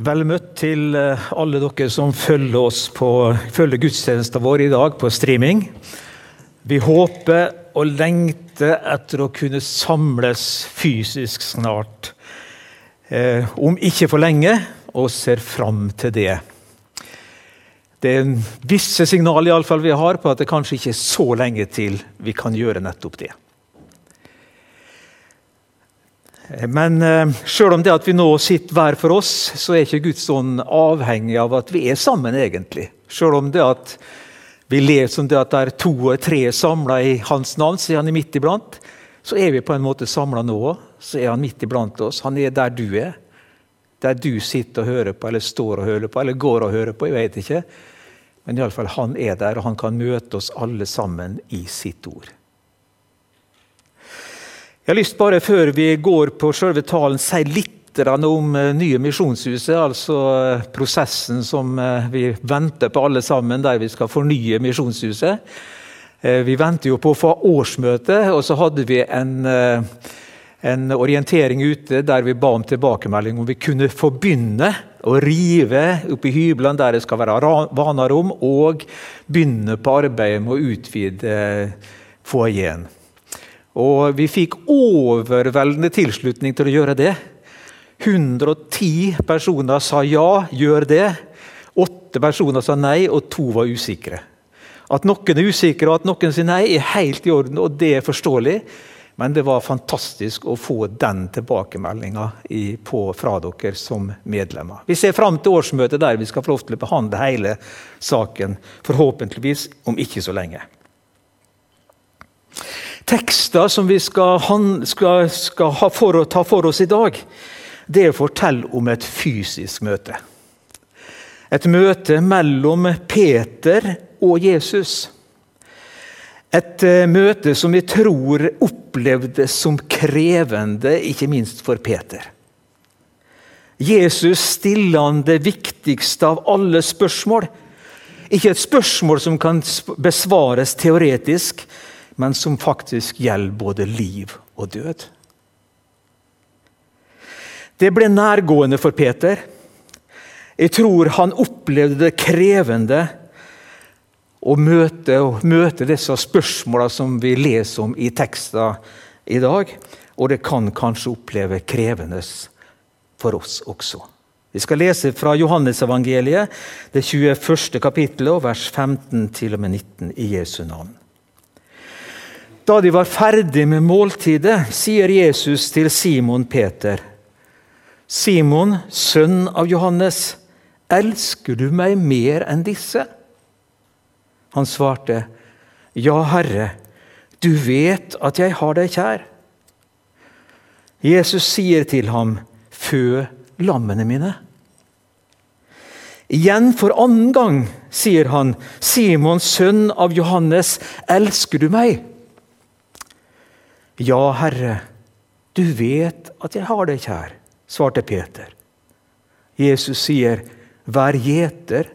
Vel møtt til eh, alle dere som følger oss på følger gudstjenesten vår i dag på streaming. Vi håper og lengter etter å kunne samles fysisk snart. Eh, om ikke for lenge, og ser fram til det. Det er visse signal i alle fall vi har på at det kanskje ikke er så lenge til vi kan gjøre nettopp det. Men eh, selv om det at vi nå sitter hver for oss, så er ikke Guds ånd avhengig av at vi er sammen, egentlig. Selv om det at vi lever som det at det er to og tre samla i Hans navn, så er han midt iblant. Så er vi på en måte samla nå òg. Så er han midt iblant oss. Han er der du er. Der du sitter og hører på, eller står og hører på, eller går og hører på. jeg vet ikke. Men iallfall han er der, og han kan møte oss alle sammen i sitt ord. Jeg har lyst bare før vi går på selve talen, si litt om eh, Nye Misjonshuset. Altså eh, prosessen som eh, vi venter på alle sammen, der vi skal fornye Misjonshuset. Vi venter jo på å få årsmøte, og så hadde vi en, en orientering ute der vi ba om tilbakemelding om vi kunne få begynne å rive opp i hyblene der det skal være vanarom, og begynne på arbeidet med å utvide foajeen. Og vi fikk overveldende tilslutning til å gjøre det. 110 personer sa ja, gjør det. Åtte personer sa nei, og to var usikre. At noen er usikre og at noen sier nei, er helt i orden, og det er forståelig. Men det var fantastisk å få den tilbakemeldinga fra dere som medlemmer. Vi ser fram til årsmøtet der vi skal få lov til å behandle hele saken, forhåpentligvis om ikke så lenge tekster som vi skal, skal, skal ha for ta for oss i dag, det forteller om et fysisk møte. Et møte mellom Peter og Jesus. Et eh, møte som vi tror opplevdes som krevende, ikke minst for Peter. Jesus stiller han det viktigste av alle spørsmål. Ikke et spørsmål som kan besvares teoretisk, men som faktisk gjelder både liv og død. Det ble nærgående for Peter. Jeg tror han opplevde det krevende å møte, å møte disse spørsmålene som vi leser om i teksten i dag. Og det kan kanskje oppleve krevende for oss også. Vi skal lese fra Johannesevangeliet, det 21. kapittelet, vers 15 til og med 19 i Jesu navn. Da de var ferdig med måltidet, sier Jesus til Simon Peter.: Simon, sønn av Johannes, elsker du meg mer enn disse? Han svarte, Ja, Herre, du vet at jeg har deg kjær. Jesus sier til ham, Fø lammene mine. Igjen for annen gang sier han, Simon, sønn av Johannes, elsker du meg? Ja, Herre, du vet at jeg har deg kjær, svarte Peter. Jesus sier, vær gjeter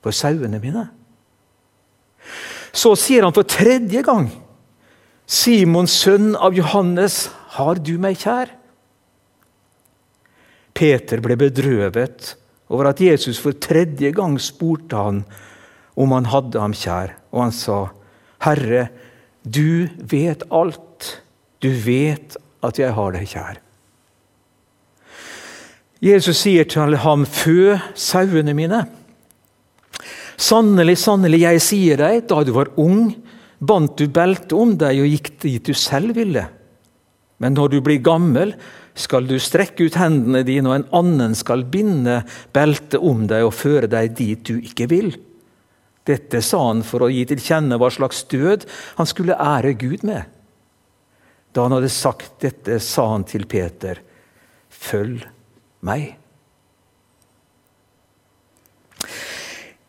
for sauene mine. Så sier han for tredje gang, Simons sønn av Johannes, har du meg kjær? Peter ble bedrøvet over at Jesus for tredje gang spurte han om han hadde ham kjær, og han sa, Herre, du vet alt. Du vet at jeg har deg kjær. Jesus sier til ham, fø sauene mine. Sannelig, sannelig, jeg sier deg, da du var ung, bandt du belte om deg og gikk dit du selv ville. Men når du blir gammel, skal du strekke ut hendene dine, og en annen skal binde beltet om deg og føre deg dit du ikke vil. Dette sa han for å gi til kjenne hva slags død han skulle ære Gud med. Da han hadde sagt dette, sa han til Peter, 'Følg meg'.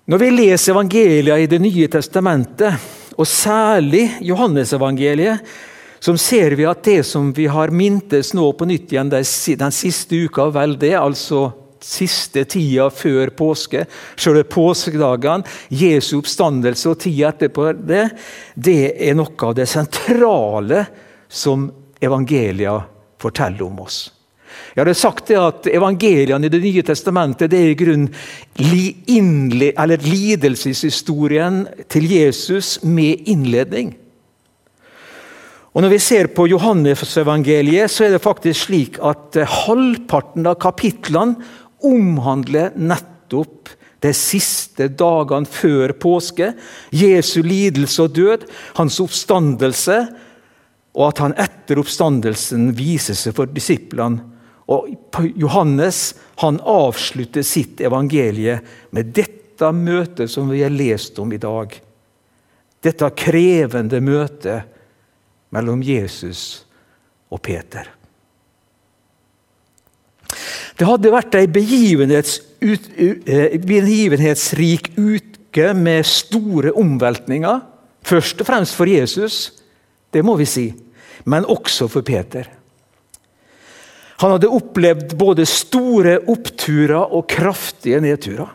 Når vi leser evangeliet i Det nye testamentet, og særlig Johannesevangeliet, så ser vi at det som vi har mintes nå på nytt igjen den siste uka, vel det, altså siste tida før påske, selve påskedagene, Jesu oppstandelse og tida etterpå det, det er noe av det sentrale som evangelia forteller om oss. Jeg hadde sagt det at Evangeliene i Det nye testamentet det er i grunn li, lidelseshistorien til Jesus med innledning. Og Når vi ser på Johannes-evangeliet, så er det faktisk slik at halvparten av kapitlene omhandler nettopp de siste dagene før påske. Jesu lidelse og død, hans oppstandelse, og at han etter oppstandelsen viser seg for disiplene. Og Johannes han avslutter sitt evangelie med dette møtet som vi har lest om i dag. Dette krevende møtet mellom Jesus og Peter. Det hadde vært ei begivenhets, ut, uh, begivenhetsrik uke med store omveltninger. Først og fremst for Jesus, det må vi si, men også for Peter. Han hadde opplevd både store oppturer og kraftige nedturer.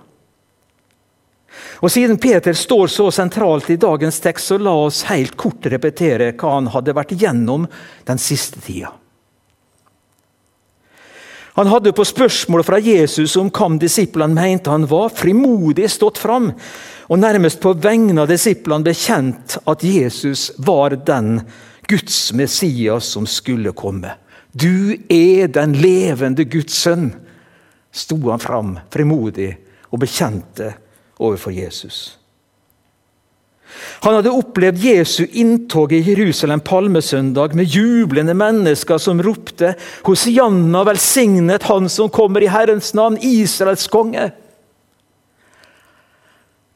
Og Siden Peter står så sentralt i dagens tekst, så la oss helt kort repetere hva han hadde vært gjennom den siste tida. Han hadde på spørsmål fra Jesus om hvem disiplene mente han var, frimodig stått fram og nærmest på vegne av disiplene bekjent at Jesus var den Guds Messias som skulle komme. Du er den levende Guds sønn, sto han fram frimodig og bekjente overfor Jesus. Han hadde opplevd Jesu inntog i Jerusalem palmesøndag med jublende mennesker som ropte Hosianna, velsignet Han som kommer i Herrens navn, Israels konge.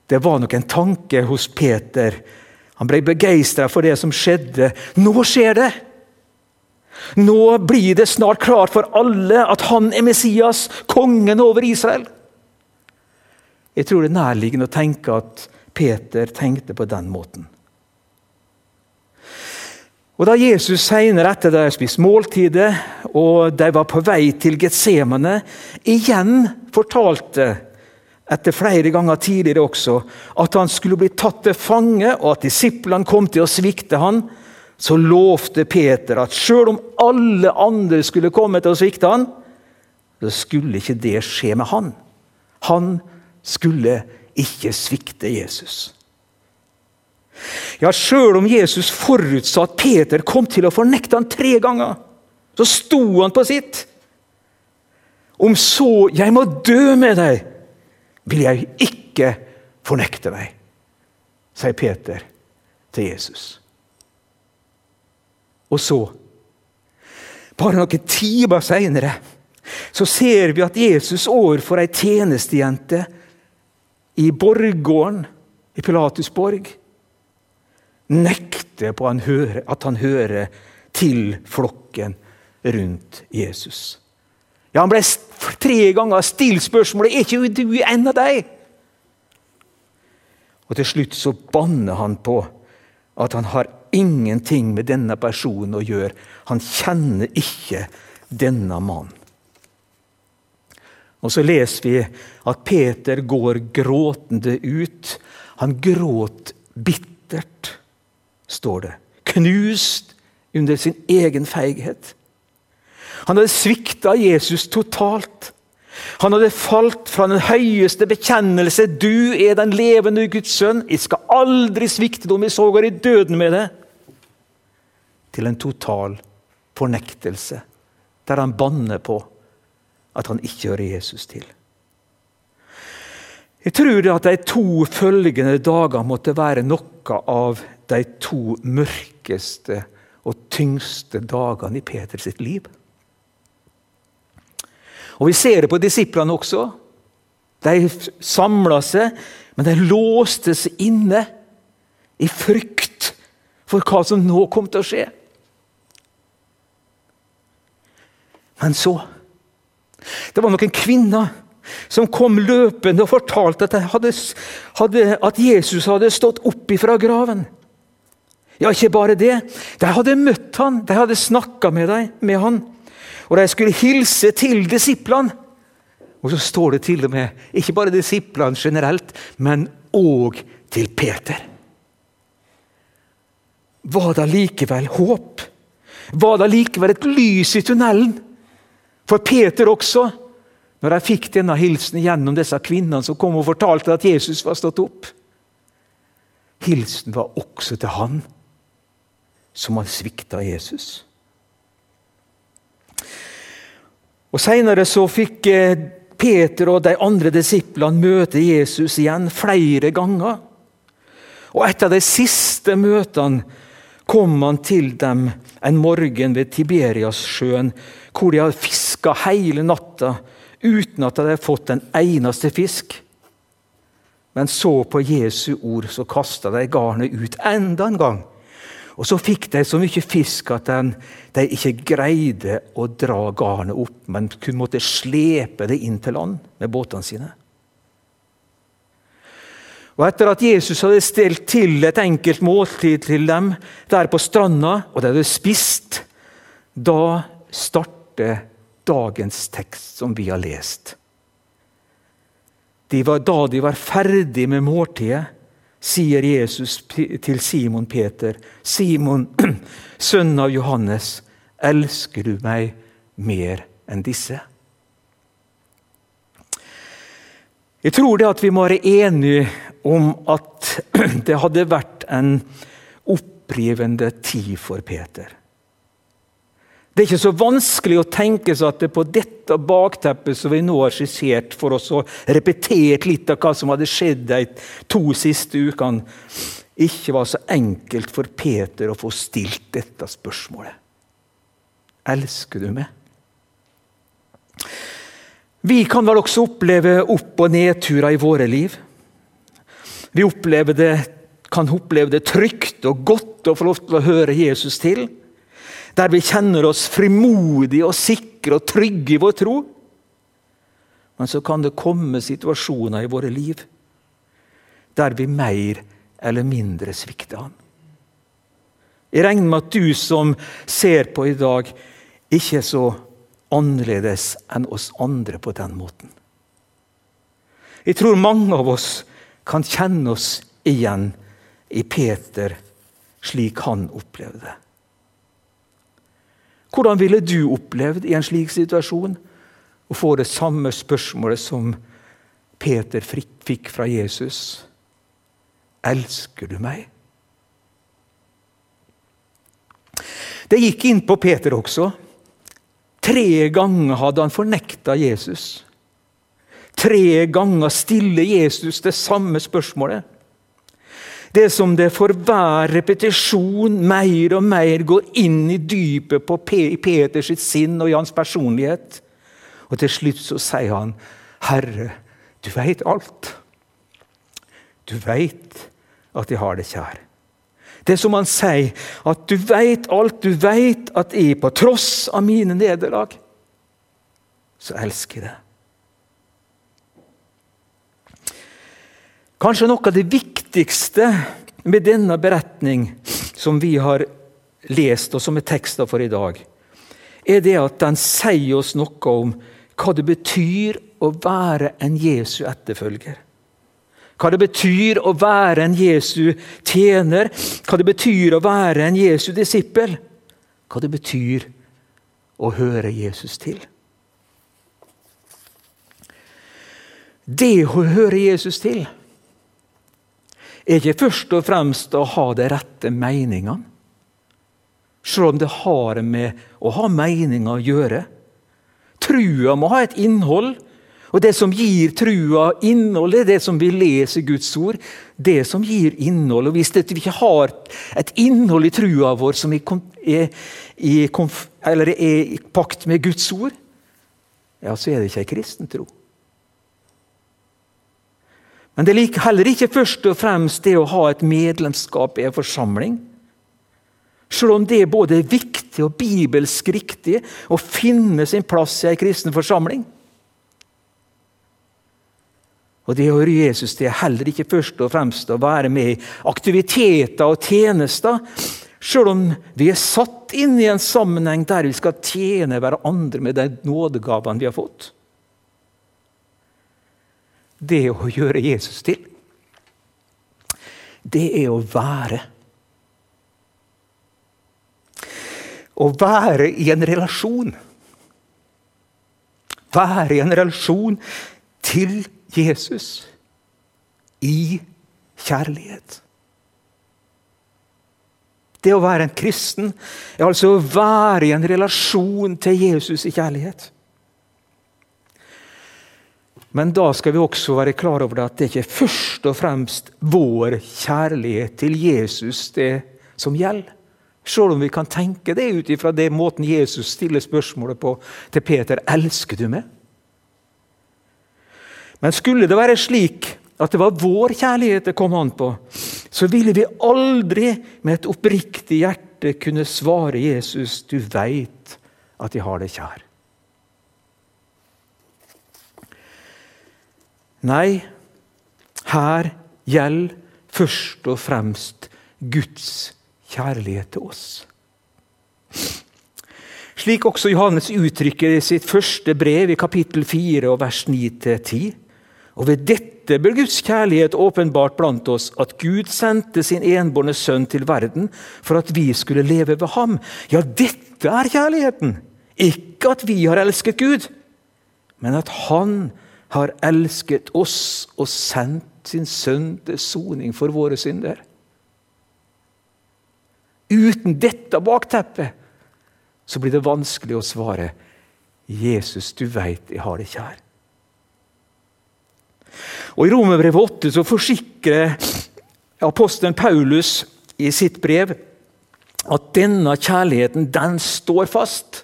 Det var nok en tanke hos Peter. Han ble begeistra for det som skjedde. Nå skjer det! Nå blir det snart klart for alle at han er Messias, kongen over Israel. Jeg tror det er nærliggende å tenke at Peter tenkte på den måten. Og Da Jesus senere etter de spist måltidet og de var på vei til Getsemane, igjen fortalte etter flere ganger tidligere også at han skulle bli tatt til fange, og at disiplene kom til å svikte han, så lovte Peter at selv om alle andre skulle komme til å svikte han, så skulle ikke det skje med han. Han skulle ikke svikte Jesus. Ja, Sjøl om Jesus forutsa at Peter kom til å fornekte han tre ganger, så sto han på sitt. Om så jeg må dø med deg, vil jeg ikke fornekte deg, sier Peter til Jesus. Og så, bare noen timer seinere, så ser vi at Jesus overfor ei tjenestejente i borggården i Pilatusborg nekter på at han hører til flokken rundt Jesus. Ja, Han ble tre ganger stilt spørsmålet er ikke du en av dem. Og Til slutt så banner han på at han har ingenting med denne personen å gjøre. Han kjenner ikke denne mannen. Og så leser vi at Peter går gråtende ut. Han gråt bittert, står det. Knust under sin egen feighet. Han hadde svikta Jesus totalt. Han hadde falt fra den høyeste bekjennelse 'Du er den levende Guds sønn'. 'Jeg skal aldri svikte dem, jeg sågar i døden med det'. Til en total fornektelse, der han banner på at han ikke hører Jesus til. Jeg tror at de to følgende dager måtte være noe av de to mørkeste og tyngste dagene i Peters liv. Og Vi ser det på disiplene også. De samla seg, men de låste seg inne i frykt for hva som nå kom til å skje. Men så det var noen kvinner som kom løpende og fortalte at, hadde, hadde, at Jesus hadde stått opp ifra graven. Ja, ikke bare det. De hadde møtt han, de hadde snakka med, med han. Og de skulle hilse til disiplene. Og så står det til og med ikke bare disiplene generelt, men òg til Peter. Var det likevel håp? Var det likevel et lys i tunnelen? For Peter også, når de fikk denne hilsen gjennom disse kvinnene som kom og fortalte at Jesus var stått opp. Hilsen var også til han som hadde svikta Jesus. Og Senere så fikk eh, Peter og de andre disiplene møte Jesus igjen flere ganger. Og etter de siste møtene kom han til dem en morgen ved Tiberiassjøen, hvor de hadde fiska hele natta uten at de hadde fått en eneste fisk. Men så på Jesu ord, så kasta de garnet ut enda en gang. Og så fikk de så mye fisk at de ikke greide å dra garnet opp, men kun måtte slepe det inn til land med båtene sine. Og Etter at Jesus hadde stelt til et enkelt måltid til dem der på stranda, og de hadde spist, da starter dagens tekst som vi har lest. De var, da de var ferdig med måltidet, sier Jesus til Simon Peter, 'Simon, sønn av Johannes, elsker du meg mer enn disse?' Jeg tror det at vi må være enige om at det hadde vært en opprivende tid for Peter. Det er ikke så vanskelig å tenke seg at det på dette bakteppet som vi nå har skissert for oss, og repetert litt av hva som hadde skjedd de to siste ukene, ikke var så enkelt for Peter å få stilt dette spørsmålet. Elsker du meg? Vi kan vel også oppleve opp- og nedturer i våre liv. Vi det, kan oppleve det trygt og godt å få lov til å høre Jesus til der vi kjenner oss frimodige og sikre og trygge i vår tro. Men så kan det komme situasjoner i våre liv der vi mer eller mindre svikter Han. Jeg regner med at du som ser på i dag, ikke er så annerledes enn oss andre på den måten. Jeg tror mange av oss kan kjenne oss igjen i Peter slik han opplevde det. Hvordan ville du opplevd i en slik situasjon å få det samme spørsmålet som Peter fikk fra Jesus? Elsker du meg? Det gikk inn på Peter også. Tre ganger hadde han fornekta Jesus. Tre ganger stiller Jesus det samme spørsmålet. Det som det for hver repetisjon mer og mer går inn i dypet på Peters sinn og i hans personlighet. Og til slutt så sier han, 'Herre, du veit alt.' Du veit at jeg har det kjær. Det som han sier, at du veit alt. Du veit at jeg, på tross av mine nederlag, så elsker jeg deg. Kanskje noe av det viktigste med denne beretning som vi har lest, og som er teksta for i dag, er det at den sier oss noe om hva det betyr å være en Jesu etterfølger. Hva det betyr å være en Jesu tjener, hva det betyr å være en Jesu disippel. Hva det betyr å høre Jesus til. Det å høre Jesus til er ikke først og fremst å ha de rette meningene. Selv om det har med å ha meninger å gjøre. Trua må ha et innhold. Og det som gir trua innhold, det er det som vi leser Guds ord. Det som gir innhold. Og Hvis vi ikke har et innhold i trua vår som er, i, er i pakt med Guds ord, ja, så er det ikke ei kristen tro. Men det er heller ikke først og fremst det å ha et medlemskap i en forsamling. Selv om det er både viktig og bibelsk riktig å finne sin plass i en kristen forsamling. Og Det å høre Jesus det er heller ikke først og fremst å være med i aktiviteter og tjenester, selv om vi er satt inn i en sammenheng der vi skal tjene hverandre med de nådegavene vi har fått det å gjøre Jesus til, det er å være. Å være i en relasjon. være i en relasjon til Jesus i kjærlighet. Det å være en kristen er altså å være i en relasjon til Jesus i kjærlighet. Men da skal vi også være klar over at det ikke er først og fremst vår kjærlighet til Jesus det som gjelder. Selv om vi kan tenke det ut ifra det måten Jesus stiller spørsmålet på til Peter elsker du meg? Men skulle det være slik at det var vår kjærlighet det kom an på, så ville vi aldri med et oppriktig hjerte kunne svare Jesus 'Du veit at jeg har deg kjær'. Nei, her gjelder først og fremst Guds kjærlighet til oss. Slik også Johannes uttrykker i sitt første brev i kapittel 4 og vers 9-10. Og ved dette ble Guds kjærlighet åpenbart blant oss, at Gud sendte sin enbårne sønn til verden for at vi skulle leve ved ham. Ja, dette er kjærligheten! Ikke at vi har elsket Gud, men at Han har elsket oss og sendt sin sønn til soning for våre synder. Uten dette bakteppet så blir det vanskelig å svare Jesus, du veit jeg har det kjær. Og I Romerbrevet 8 så forsikrer apostelen Paulus i sitt brev at denne kjærligheten den står fast.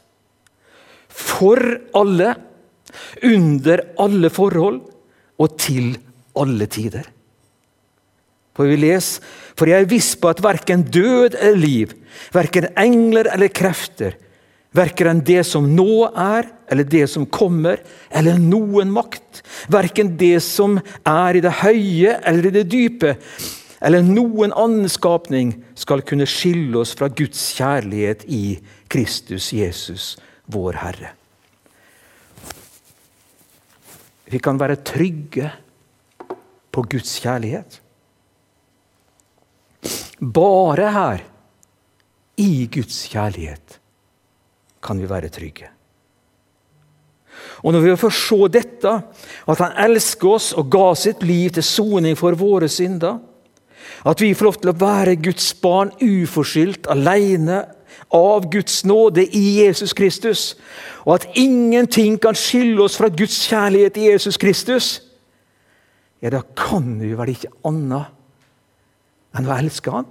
For alle, under alle forhold og til alle tider. For vi leser For jeg er viss på at verken død eller liv, verken engler eller krefter, Verken det som nå er, eller det som kommer, eller noen makt. Verken det som er i det høye eller i det dype, eller noen annen skapning skal kunne skille oss fra Guds kjærlighet i Kristus Jesus, vår Herre. Vi kan være trygge på Guds kjærlighet. Bare her, i Guds kjærlighet, kan vi være trygge. Og Når vi får se dette, at Han elsker oss og ga sitt liv til soning for våre synder, at vi får lov til å være Guds barn uforskyldt, alene av Guds nåde i Jesus Kristus, og at ingenting kan skille oss fra Guds kjærlighet i Jesus Kristus, ja, da kan du vel ikke annet enn å elske Han.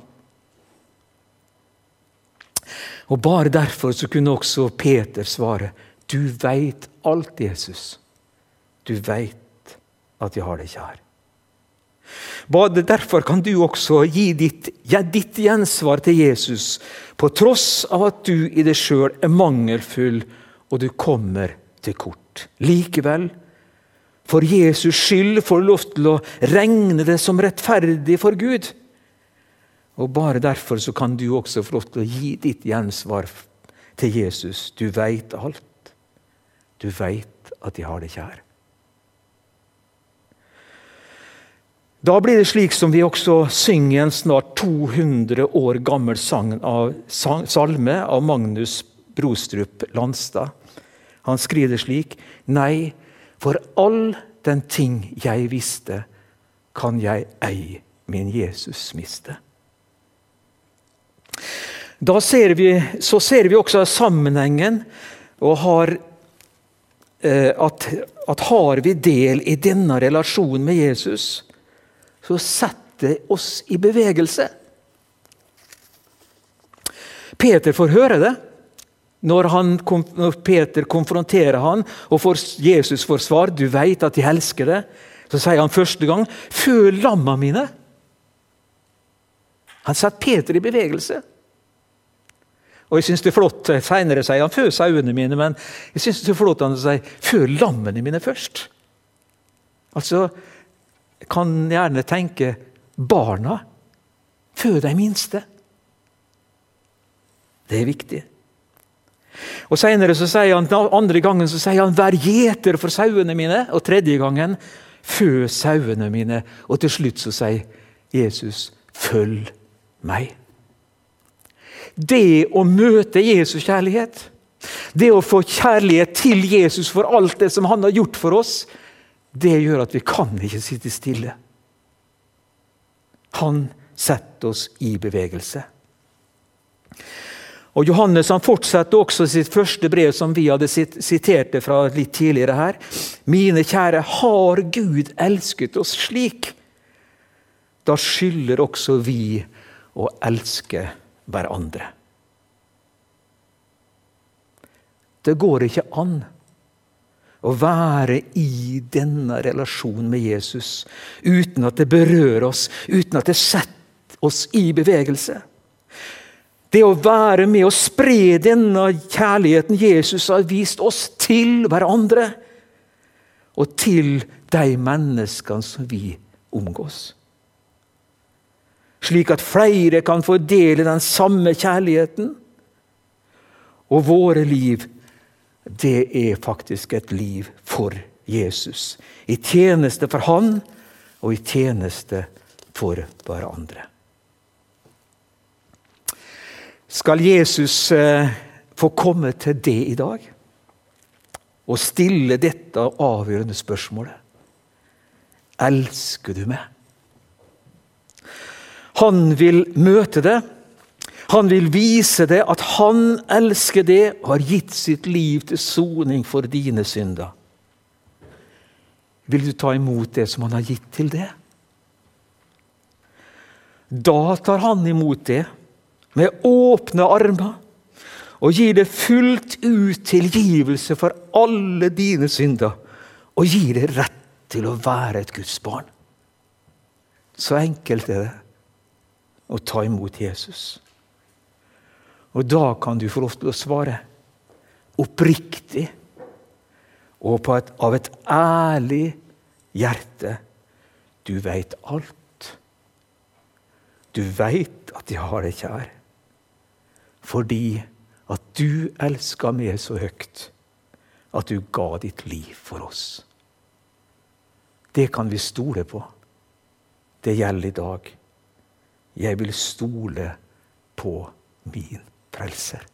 Og Bare derfor så kunne også Peter svare Du veit alt, Jesus. Du veit at jeg har deg kjær. Bare derfor kan du også gi ditt, ja, ditt gjensvar til Jesus, på tross av at du i deg sjøl er mangelfull og du kommer til kort. Likevel, for Jesus skyld får du lov til å regne det som rettferdig for Gud. Og Bare derfor så kan du også få lov til å gi ditt gjensvar til Jesus. Du veit alt. Du veit at de har det kjær. Da blir det slik som vi også synger en snart 200 år gammel sang av, salme av Magnus Brostrup Landstad. Han skriver slik.: Nei, for all den ting jeg visste, kan jeg ei min Jesus miste. Da ser vi, så ser vi også sammenhengen og har eh, at, at, har vi del i denne relasjonen med Jesus, så setter oss i bevegelse. Peter får høre det når, han, når Peter konfronterer han, og får, Jesus får svar 'Du veit at jeg elsker deg'. Så sier han første gang 'Føl lamma mine'. Han setter Peter i bevegelse. Og jeg synes det er flott, Senere sier han 'før sauene mine', men jeg synes det er flott han sier føl lammene mine først'. Altså, kan gjerne tenke barna før de minste. Det er viktig. Og Senere så sier han, andre gangen så sier han 'vær gjeter for sauene mine'. Og tredje gangen 'fø sauene mine'. Og til slutt så sier Jesus 'følg meg'. Det å møte Jesus kjærlighet, Det å få kjærlighet til Jesus for alt det som han har gjort for oss, det gjør at vi kan ikke sitte stille. Han setter oss i bevegelse. Og Johannes han fortsetter også sitt første brev, som vi hadde sitert fra litt tidligere her. Mine kjære, har Gud elsket oss slik? Da skylder også vi å elske hverandre. Det går ikke an å være i denne relasjonen med Jesus uten at det berører oss, uten at det setter oss i bevegelse. Det å være med og spre denne kjærligheten Jesus har vist oss til hverandre, og til de menneskene som vi omgås. Slik at flere kan fordele den samme kjærligheten. Og våre liv, det er faktisk et liv for Jesus. I tjeneste for Han, og i tjeneste for hverandre. Skal Jesus eh, få komme til det i dag? Og stille dette avgjørende spørsmålet? Elsker du meg? Han vil møte det. Han vil vise det at han elsker det og har gitt sitt liv til soning for dine synder. Vil du ta imot det som han har gitt til det? Da tar han imot det med åpne armer og gir det fullt ut tilgivelse for alle dine synder. Og gir det rett til å være et Guds barn. Så enkelt er det å ta imot Jesus. Og da kan du få lov til å svare oppriktig og et, av et ærlig hjerte. Du veit alt. Du veit at jeg har deg kjær. Fordi at du elska meg så høyt at du ga ditt liv for oss. Det kan vi stole på. Det gjelder i dag. Jeg vil stole på min para ser.